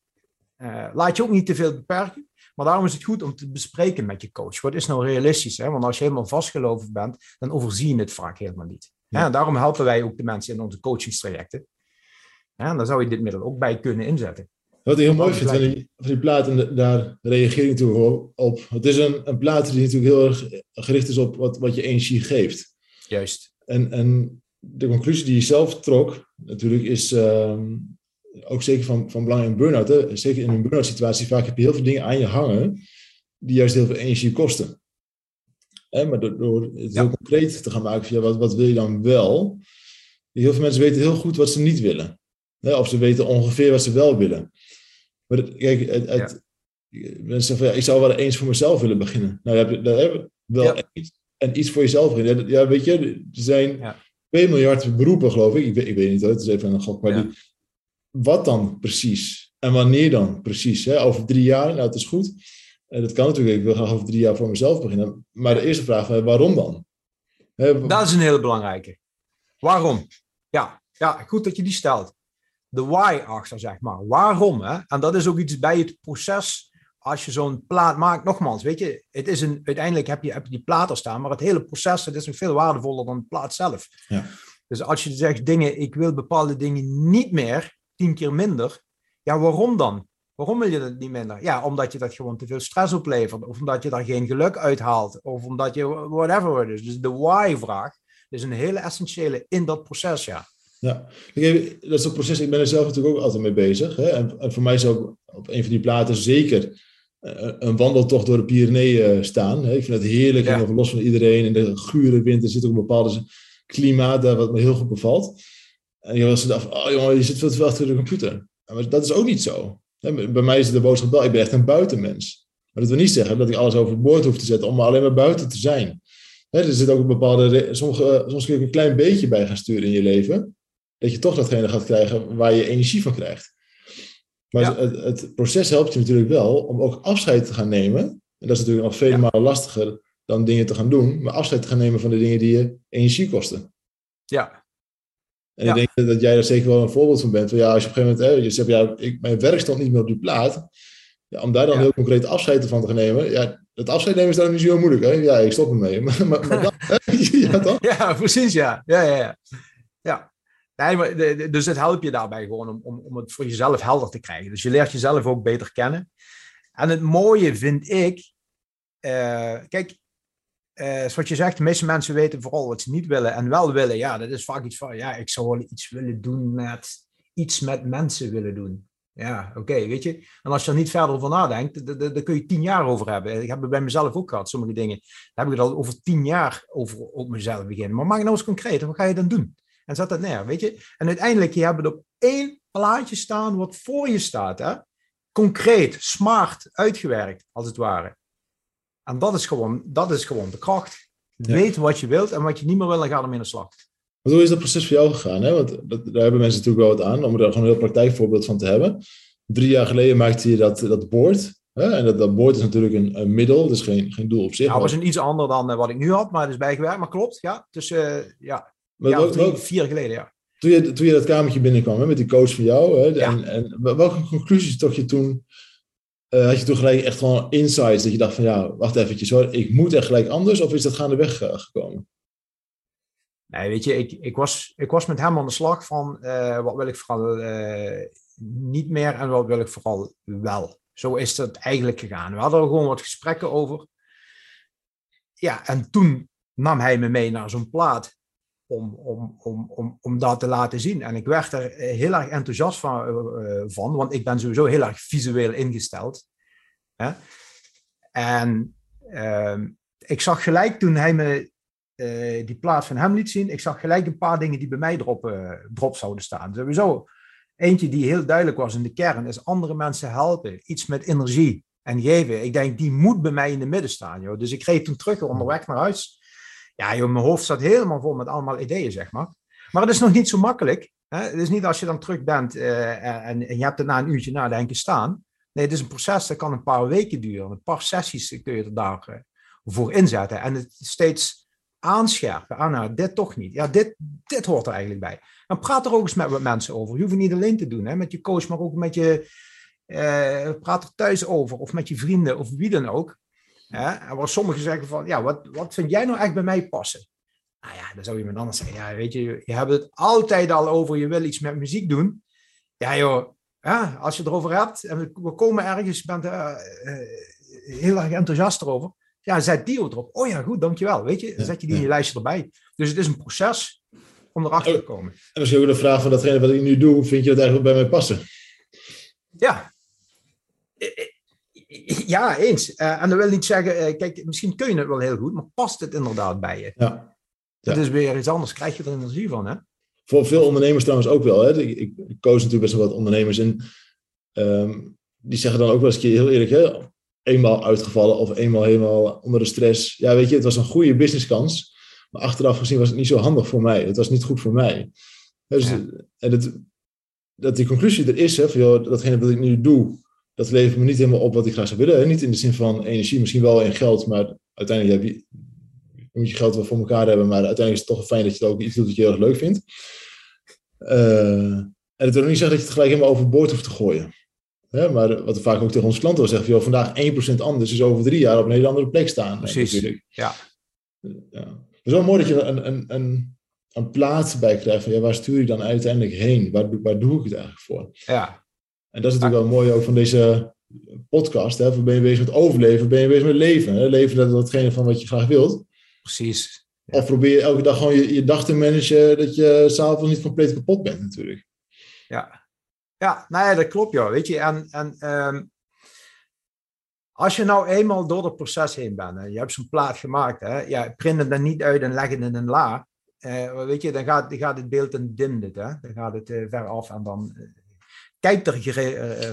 Uh, laat je ook niet te veel beperken. Maar daarom is het goed om te bespreken met je coach. Wat is nou realistisch? Hè? Want als je helemaal vastgeloven bent, dan overzie je het vaak helemaal niet. Ja. Daarom helpen wij ook de mensen in onze coachingstrajecten. Ja, en daar zou je dit middel ook bij kunnen inzetten. Wat ik heel mooi vind van die, van die plaat, en daar reageer ik natuurlijk op. Het is een, een plaat die natuurlijk heel erg gericht is op wat, wat je energie geeft. Juist. En, en de conclusie die je zelf trok, natuurlijk, is um, ook zeker van, van belang in burn-out. Hè? Zeker in een burn-out situatie, vaak heb je heel veel dingen aan je hangen die juist heel veel energie kosten. Hè? Maar door, door het ja. heel concreet te gaan maken, van, ja, wat, wat wil je dan wel? Heel veel mensen weten heel goed wat ze niet willen. Of ze weten ongeveer wat ze wel willen. Maar kijk, het, het, mensen van, ja, ik zou wel eens voor mezelf willen beginnen. Nou, daar heb, daar we wel iets. En iets voor jezelf beginnen. Ja, weet je, er zijn ja. 2 miljard beroepen, geloof ik. Ik weet, ik weet niet, het is even een gok. Maar die, wat dan precies? En wanneer dan precies? Hè? Over drie jaar, nou, het is goed. En dat kan natuurlijk, ik wil graag over drie jaar voor mezelf beginnen. Maar de eerste vraag, waarom dan? Dat is een hele belangrijke. Waarom? Ja, ja, goed dat je die stelt. De why achter, zeg maar. Waarom? Hè? En dat is ook iets bij het proces. Als je zo'n plaat maakt, nogmaals, weet je, het is een, uiteindelijk heb je, heb je die plaat er staan, maar het hele proces dat is nog veel waardevoller dan de plaat zelf. Ja. Dus als je zegt dingen, ik wil bepaalde dingen niet meer, tien keer minder, ja, waarom dan? Waarom wil je dat niet minder? Ja, omdat je dat gewoon te veel stress oplevert, of omdat je daar geen geluk uithaalt, of omdat je whatever is. Dus de why-vraag is een hele essentiële in dat proces, ja. Ja, dat is het proces. Ik ben er zelf natuurlijk ook altijd mee bezig. Hè? En, en, voor mij is ook op een van die platen zeker een wandeltocht door de Pyreneeën staan. Hè? Ik vind het heerlijk ja. en los van iedereen. In de gure winter zit ook een bepaald klimaat daar wat me heel goed bevalt. En je was af, oh jongen, je zit veel te veel achter de computer. Maar dat is ook niet zo. Bij mij is het de boodschap wel, ik ben echt een buitenmens. Maar dat wil niet zeggen dat ik alles overboord hoef te zetten om alleen maar buiten te zijn. er zit ook een bepaalde, sommige, soms kun je een klein beetje bij gaan sturen in je leven. Dat je toch datgene gaat krijgen waar je energie van krijgt. Maar het, het, proces helpt je natuurlijk wel om ook afscheid te gaan nemen. En dat is natuurlijk nog vele malen lastiger dan dingen te gaan doen. Maar afscheid te gaan nemen van de dingen die je energie kosten. Ja, en ik denk dat jij daar zeker wel een voorbeeld van bent. Ja, als je op een gegeven moment, hè, je zegt, ja, ik, mijn werk stond niet meer op die plaat. Ja, om daar dan heel concreet afscheid van te gaan nemen. Ja, het afscheid nemen is dan niet zo heel moeilijk. Hè? Ja, ik stop ermee. [laughs] Maar, maar, maar [laughs] dan, [laughs] ja, toch? ja, precies, ja. Ja, ja, ja. ja. Dus het helpt je daarbij gewoon om, om, om het voor jezelf helder te krijgen. Dus je leert jezelf ook beter kennen. En het mooie vind ik, uh, kijk, uh, zoals je zegt, de meeste mensen weten vooral wat ze niet willen en wel willen. Ja, dat is vaak iets van, ja, ik zou wel iets willen doen met, iets met mensen willen doen. Ja, oké, weet je. En als je er niet verder over nadenkt, daar kun je tien jaar over hebben. Ik heb het bij mezelf ook gehad, sommige dingen. Daar heb ik het al over tien jaar over op mezelf beginnen. Maar maak nou eens concreet, wat ga je dan doen? En zet dat neer, weet je. En uiteindelijk, je hebt het op één plaatje staan wat voor je staat. Hè? Concreet, smart, uitgewerkt, als het ware. En dat is gewoon, dat is gewoon de kracht. Weet wat je wilt en wat je niet meer wil, en ga ermee in de slag. Maar hoe is dat proces voor jou gegaan? Hè? Want dat, daar hebben mensen natuurlijk wel wat aan, om er gewoon een heel praktijkvoorbeeld van te hebben. Drie jaar geleden maakte je dat, dat boord. Hè? En dat, dat boord is natuurlijk een, een middel, dus geen, geen doel op zich. Nou, dat was een iets ander dan uh, wat ik nu had, maar het is bijgewerkt. Maar klopt, ja. Dus uh, ja, ja drie, vier jaar geleden, ja. Toen je, toen je dat kamertje binnenkwam hè, met die coach van jou, hè, en, en welke conclusies toch je toen uh, had je toen gelijk echt gewoon insights dat je dacht van ja, wacht eventjes hoor, ik moet echt gelijk anders of is dat gaandeweg uh, gekomen? Nee, weet je, ik, ik, was, ik was met hem aan de slag van uh, wat wil ik vooral niet meer en wat wil ik vooral wel. Zo is het eigenlijk gegaan. We hadden er gewoon wat gesprekken over. Ja, en toen nam hij me mee naar zo'n plaat om, om, om, om, om dat te laten zien. En ik werd er heel erg enthousiast van, uh, van want ik ben sowieso heel erg visueel ingesteld. Hè? En uh, ik zag gelijk toen hij me die plaat van hem liet zien, ik zag gelijk een paar dingen die bij mij erop, erop zouden staan. Sowieso, eentje die heel duidelijk was in de kern, is andere mensen helpen. Iets met energie en geven. Ik denk, die moet bij mij in de midden staan. Joh. Dus ik reed toen terug onderweg naar huis. Ja, joh, mijn hoofd zat helemaal vol met allemaal ideeën, zeg maar. Maar het is nog niet zo makkelijk. Hè? Het is niet als je dan terug bent uh, en, en, je hebt het na een uurtje nadenken staan. Nee, het is een proces dat kan een paar weken duren. Een paar sessies kun je er daarvoor uh, voor inzetten. En het steeds aanscherpen. Ah, nou, dit toch niet. Ja, dit, dit hoort er eigenlijk bij. En praat er ook eens met wat mensen over. Je hoeft het niet alleen te doen, hè, met je coach, maar ook met je... Uh, praat er thuis over, of met je vrienden, of wie dan ook. En waar sommigen zeggen van, ja, wat, wat vind jij nou echt bij mij passen? Nou ja, dan zou je me anders zeggen, ja, weet je, je hebt het altijd al over, je wil iets met muziek doen. Ja joh, ja, als je het erover hebt en we komen ergens, je bent uh, heel erg enthousiast erover. Ja, zet die erop. Oh ja, goed, dankjewel. Weet je, dan zet je die in je lijstje erbij. Dus het is een proces om erachter te komen. En als je ook de vraag van datgene wat ik nu doe, vind je dat eigenlijk bij mij passen? Ja, ja, eens. Uh, en dat wil niet zeggen, uh, kijk, misschien kun je het wel heel goed, maar past het inderdaad bij je? Ja. Dat is weer iets anders. Krijg je er energie van, hè? voor veel ondernemers trouwens ook wel. Hè? Ik, ik, ik coach natuurlijk best wel wat ondernemers en ehm, die zeggen dan ook wel eens een keer heel eerlijk, hè? eenmaal uitgevallen of eenmaal helemaal onder de stress. Ja, weet je, het was een goede businesskans, maar achteraf gezien was het niet zo handig voor mij. Het was niet goed voor mij. Dus, En het, dat die conclusie er is, hè, van, joh, datgene wat ik nu doe, dat levert me niet helemaal op wat ik graag zou willen. Niet in de zin van energie, misschien wel in geld, maar uiteindelijk heb je, moet je geld wel voor elkaar hebben, maar uiteindelijk is het toch fijn dat je het ook iets doet dat je heel erg leuk vindt. Uh, en het wil niet zeggen dat je het gelijk helemaal overboord hoeft te gooien. Hè? Maar wat we vaak ook tegen onze klanten zeggen, joh, vandaag 1% anders is over drie jaar op een hele andere plek staan. Precies, ja. ja. Het is wel mooi dat je een, een, een, een plaats bij krijgt van ja, waar stuur je dan uiteindelijk heen? Waar, waar doe ik het eigenlijk voor? Ja. En dat is natuurlijk wel mooi ook van deze podcast. Hè? Ben je bezig met overleven? Ben je bezig met leven? Hè? Leven dat datgene van wat je graag wilt. Precies. Of probeer je elke dag gewoon je, je dag te managen dat je s'avonds niet compleet kapot bent natuurlijk. Ja, ja nou ja, dat klopt joh. Weet je, en, en um, als je nou eenmaal door het proces heen bent, hè, je hebt zo'n plaat gemaakt, hè, ja, print het dan niet uit en leg het in een la. Uh, weet je, dan gaat, dan gaat het beeld in dimmen, hè? dan gaat het uh, ver af en dan uh, kijk er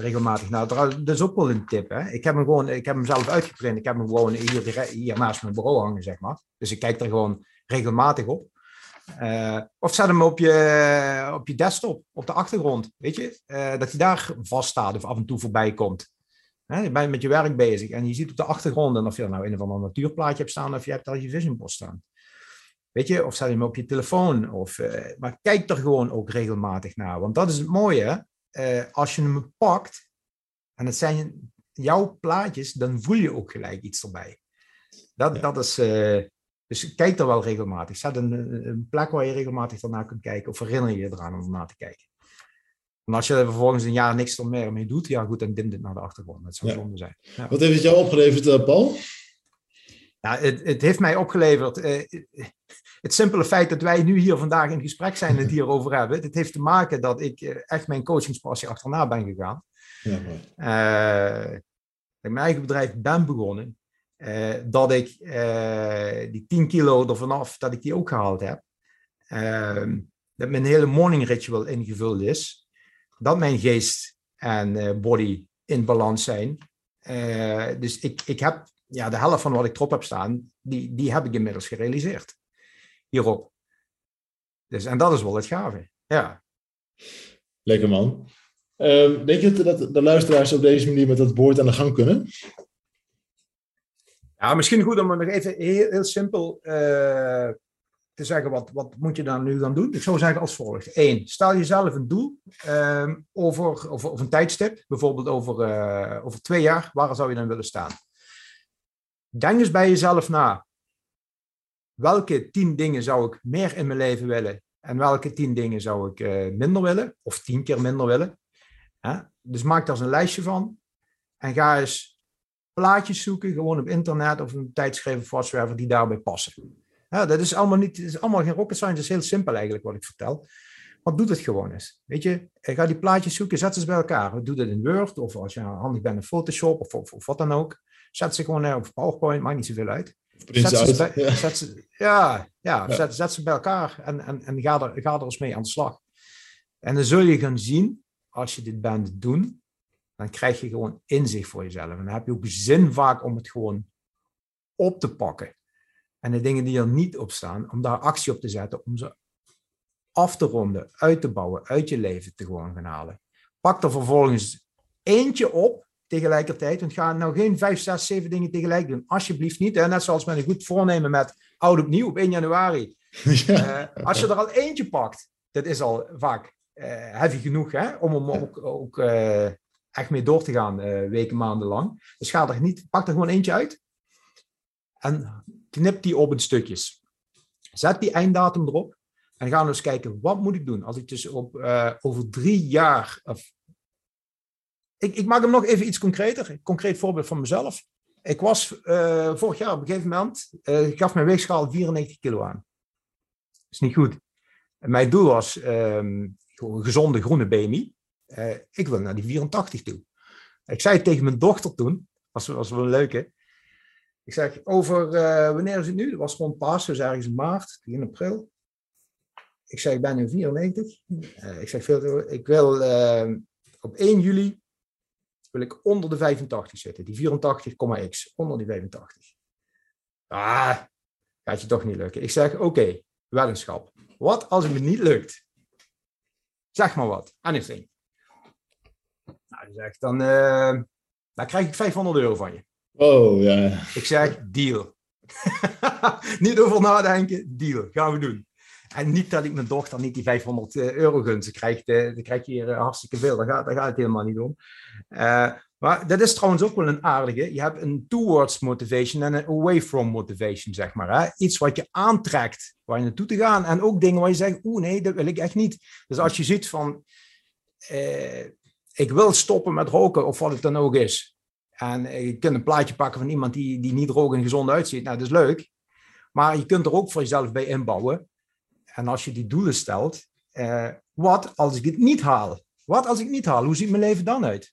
regelmatig naar. Dat is ook wel een tip. Hè? Ik heb hem gewoon, ik heb hem zelf uitgeprint. Ik heb hem gewoon hier, hier naast mijn bureau hangen, zeg maar. Dus ik kijk er gewoon regelmatig op. Uh, of zet hem op je, op je desktop, op de achtergrond. Weet je, dat hij daar vaststaat of af en toe voorbij komt. Hè, je bent met je werk bezig en je ziet op de achtergrond, en of je nou een of ander natuurplaatje hebt staan, of je hebt daar je vision staan. Weet je, of zet hem op je telefoon. Of, maar kijk er gewoon ook regelmatig naar. Want dat is het mooie. Als je hem pakt, en het zijn jouw plaatjes, dan voel je ook gelijk iets erbij. Dat, ja. dat is, dus kijk er wel regelmatig. Zet een, een plek waar je regelmatig daarna kunt kijken. Of herinner je je eraan om ernaar te kijken. En als je er vervolgens een jaar niks er meer mee doet, ja goed, dan dimt het naar de achtergrond. Dat zou ja. zonde zijn. Ja. Wat heeft het jou opgeleverd, uh, Paul? Ja, het, het, heeft mij opgeleverd. Uh, het simpele feit dat wij nu hier vandaag in gesprek zijn en het hierover hebben, het heeft te maken dat ik uh, echt mijn coachingspassie achterna ben gegaan. Ja, ik mijn eigen bedrijf ben begonnen. Uh, dat ik uh, die 10 kilo er vanaf, dat ik die ook gehaald heb. Uh, dat mijn hele morning ritual ingevuld is. Dat mijn geest en eh, body in balans zijn. dus ik, ik heb ja, de helft van wat ik erop heb staan, die, die heb ik inmiddels gerealiseerd. Hierop. Dus, en dat is wel het gave. Ja. Lekker man. Ehm, denk je dat de luisteraars op deze manier met dat boord aan de gang kunnen? Ja, misschien goed om nog even heel, heel simpel uh, te zeggen, wat, wat moet je dan nu dan doen? Ik zou zeggen als volgt. Eén, stel jezelf een doel uh, over, over, over, een tijdstip, bijvoorbeeld over, uh, over twee jaar, waar zou je dan willen staan? Denk eens bij jezelf na, welke tien dingen zou ik meer in mijn leven willen en welke tien dingen zou ik minder willen, of tien keer minder willen? Dus maak daar eens een lijstje van en ga eens plaatjes zoeken, gewoon op internet of een tijdschrift of whatsoever, die daarbij passen. Ja, dat is allemaal niet, is allemaal geen rocket science, het is heel simpel eigenlijk wat ik vertel. Maar doe het gewoon eens. Weet je, ga die plaatjes zoeken, zet ze bij elkaar. Doe dat in Word of als je handig bent in Photoshop of, of wat dan ook. Zet ze gewoon op PowerPoint, maakt niet zoveel uit. Zet ze, bij, zet ze, ja, ja, ja. Zet, zet, ze bij elkaar en, en, en ga, er, ga er eens mee aan de slag. En dan zul je gaan zien, als je dit bent doen, dan krijg je gewoon inzicht voor jezelf. En dan heb je ook zin vaak om het gewoon op te pakken. En de dingen die er niet op staan, om daar actie op te zetten, om ze af te ronden, uit te bouwen, uit je leven te gewoon gaan halen. Pak er vervolgens eentje op tegelijkertijd. Want ga nou geen vijf, zes, zeven dingen tegelijk doen. Alsjeblieft niet. Hè? Net zoals met een goed voornemen met oud opnieuw op 1 januari. [laughs] Ja. Uh, als je er al eentje pakt, dat is al vaak uh, heavy genoeg hè? om hem ook, ook uh, echt mee door te gaan, weken, maanden lang. Dus ga er niet, pak er gewoon eentje uit en knip die op in stukjes. Zet die einddatum erop en ga nou eens kijken, wat moet ik doen als ik dus op, over drie jaar... Of, ik, ik maak hem nog even iets concreter, een concreet voorbeeld van mezelf. Ik was uh, vorig jaar op een gegeven moment, ik gaf mijn weegschaal 94 kilo aan. Dat is niet goed. Mijn doel was um, gezonde groene BMI. Uh, ik wil naar die 84 toe. Ik zei tegen mijn dochter toen, was, was wel leuk hè. Ik zeg, over, wanneer is het nu? Dat was gewoon pas, dus ergens maart, begin april. ik zeg, ik ben nu 94. ik zeg, veel, ik wil op 1 juli wil ik onder de 85 zitten. Die 84,x, onder die 85. Ah, gaat je toch niet lukken. Ik zeg, oké, okay, weddenschap. Wat als het me niet lukt? Zeg maar wat. Anything. Nou, die zegt, dan, uh, dan krijg ik 500 euro van je. Oh, ja. Ik zeg, deal. [laughs] niet over nadenken, deal. Gaan we doen. En niet dat ik mijn dochter niet die 500 eh, euro gun. Ze krijgt, krijg je hier hartstikke veel. Daar gaat, daar gaat het helemaal niet om. Maar dat is trouwens ook wel een aardige. Je hebt een towards motivation en een away from motivation, zeg maar. Hè? Iets wat je aantrekt waar je naartoe te gaan. En ook dingen waar je zegt, oeh nee, dat wil ik echt niet. Dus als je ziet van, eh, ik wil stoppen met roken of wat het dan ook is. En je kunt een plaatje pakken van iemand die, die niet roken en gezond uitziet. Nou, dat is leuk. Maar je kunt er ook voor jezelf bij inbouwen. En als je die doelen stelt, eh, wat als ik het niet haal? Wat als ik niet haal? Hoe ziet mijn leven dan uit?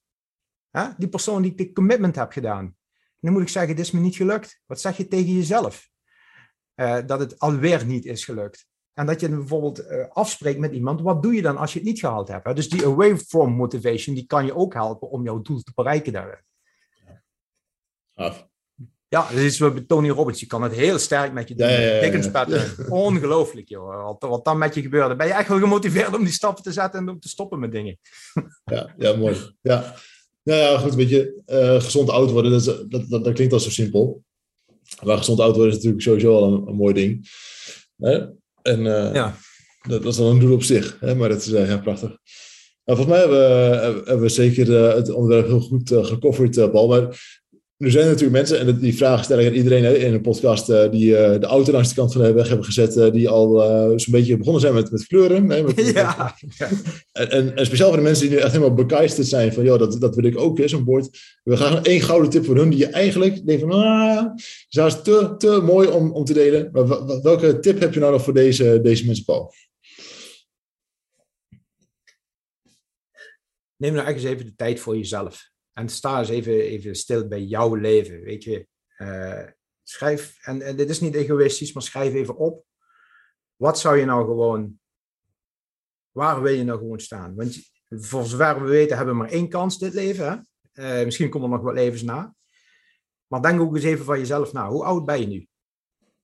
Die persoon die ik de commitment heb gedaan. dan moet ik zeggen, dit is me niet gelukt. Wat zeg je tegen jezelf? Uh, dat het alweer niet is gelukt. En dat je bijvoorbeeld uh, afspreekt met iemand, wat doe je dan als je het niet gehaald hebt? Dus die away from motivation, die kan je ook helpen om jouw doel te bereiken daarin. Af. Ja, dat is wat Tony Robbins. Je kan het heel sterk met je doen. Ja, ja, Ongelooflijk, joh. Wat, wat dan met je gebeurt. Dan ben je echt wel gemotiveerd om die stappen te zetten en om te stoppen met dingen. [laughs] Ja, ja mooi. Ja. Nou ja, goed, een beetje uh, gezond oud worden, dat, dat, dat, dat, klinkt al zo simpel. Maar gezond oud worden is natuurlijk sowieso al een, een mooi ding. Hè? En uh, ja. dat, dat, is dan een doel op zich, hè? maar dat is uh, ja, prachtig. Nou, volgens mij hebben we, hebben we zeker het onderwerp heel goed gecoverd, Paul. Maar er zijn natuurlijk mensen, en die vragen stel ik aan iedereen in een podcast, uh, die uh, de auto langs de kant van de weg hebben gezet, uh, die al zo'n beetje begonnen zijn met, met kleuren. Nee, [laughs] met, ja. En, en, speciaal voor de mensen die nu echt helemaal begeisterd zijn van, joh, dat, dat wil ik ook, zo'n bord. We gaan één gouden tip voor hun, die je eigenlijk denkt van, ah, dat is te, te mooi om, om te delen. Maar welke tip heb je nou nog voor deze, deze mensen, Paul? Neem nou echt eens even de tijd voor jezelf. En sta eens even, even stil bij jouw leven, weet je. Uh, schrijf, en, dit is niet egoïstisch, maar schrijf even op. Wat zou je nou gewoon, waar wil je nou gewoon staan? Want voor zover we weten hebben we maar één kans dit leven. Hè? Uh, misschien komen er nog wat levens na. Maar denk ook eens even van jezelf na. Hoe oud ben je nu?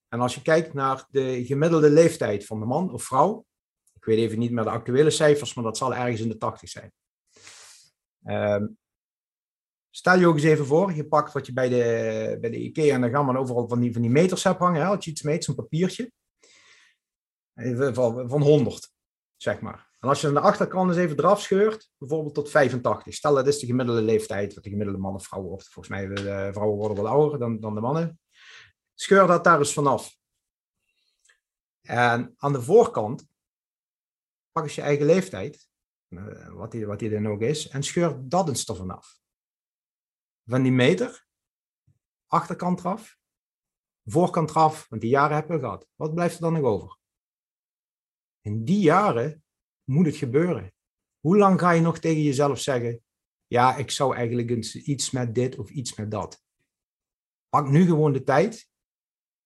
En als je kijkt naar de gemiddelde leeftijd van de man of vrouw, ik weet even niet meer de actuele cijfers, maar dat zal ergens in de 80 zijn. Um, Stel je ook eens even voor, je pakt wat je bij de, bij de IKEA en gaan we overal van die, van die meters hebt hangen, hè, als je iets meet, zo'n papiertje. Van, van 100, zeg maar. En als je aan de achterkant eens even eraf scheurt, bijvoorbeeld tot 85. Stel dat is de gemiddelde leeftijd, wat de gemiddelde man of vrouw wordt. Volgens mij, de eh, vrouwen worden wel ouder dan, dan de mannen. Scheur dat daar eens vanaf. En aan de voorkant, pak eens je eigen leeftijd, eh, wat die, wat die dan ook is, en scheur dat eens ervan af van die meter, achterkant eraf, voorkant eraf, want die jaren hebben we gehad. Wat blijft er dan nog over? In die jaren moet het gebeuren. Hoe lang ga je nog tegen jezelf zeggen, ja, ik zou eigenlijk iets met dit of iets met dat. Pak nu gewoon de tijd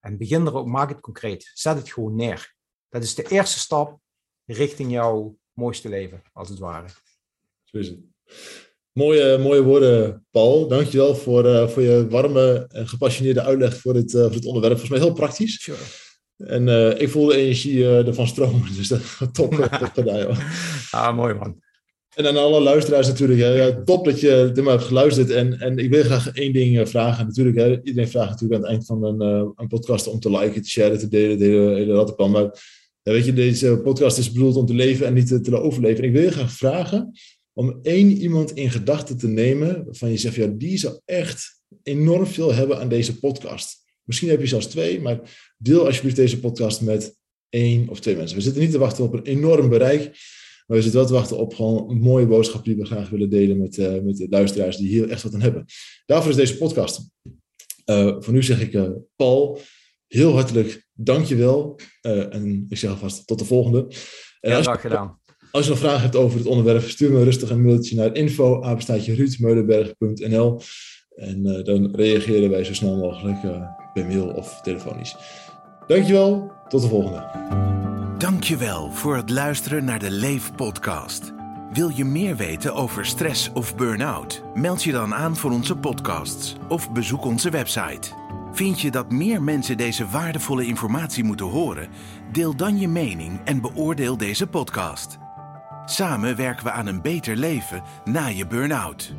en begin erop, maak het concreet. Zet het gewoon neer. Dat is de eerste stap richting jouw mooiste leven, als het ware. Zo is het. Mooie, mooie woorden, Paul. Dankjewel voor, uh, voor je warme en gepassioneerde uitleg voor dit, uh, voor dit onderwerp. Volgens mij heel praktisch. Sure. En uh, ik voel de energie ervan stromen. [laughs] Dus dat top, top gedaan, joh. [laughs] Ah, mooi man. En aan alle luisteraars natuurlijk. Hè. Ja, top dat je dit maar hebt geluisterd. En, en ik wil graag één ding vragen. Natuurlijk, hè, iedereen vraagt natuurlijk aan het eind van een, een podcast om te liken, te sharen, te delen, de hele, hele rattenpan. Maar ja, weet je, deze podcast is bedoeld om te leven en niet te, te overleven. En ik wil je graag vragen om één iemand in gedachten te nemen waarvan je zegt, ja, die zou echt enorm veel hebben aan deze podcast. Misschien heb je zelfs twee, maar deel alsjeblieft deze podcast met één of twee mensen. We zitten niet te wachten op een enorm bereik, maar we zitten wel te wachten op gewoon een mooie boodschap die we graag willen delen met, uh, met de luisteraars die hier echt wat aan hebben. Daarvoor is deze podcast. Uh, voor nu zeg ik, uh, Paul, heel hartelijk dankjewel. En ik zeg alvast tot de volgende. En ja, graag gedaan. Als je nog vragen hebt over het onderwerp, stuur me rustig een mailtje naar info En uh, dan reageren wij zo snel mogelijk uh, per mail of telefonisch. Dankjewel, tot de volgende. Dankjewel voor het luisteren naar de Leef podcast. Wil je meer weten over stress of burn-out? Meld je dan aan voor onze podcasts of bezoek onze website. Vind je dat meer mensen deze waardevolle informatie moeten horen? Deel dan je mening en beoordeel deze podcast. Samen werken we aan een beter leven na je burn-out.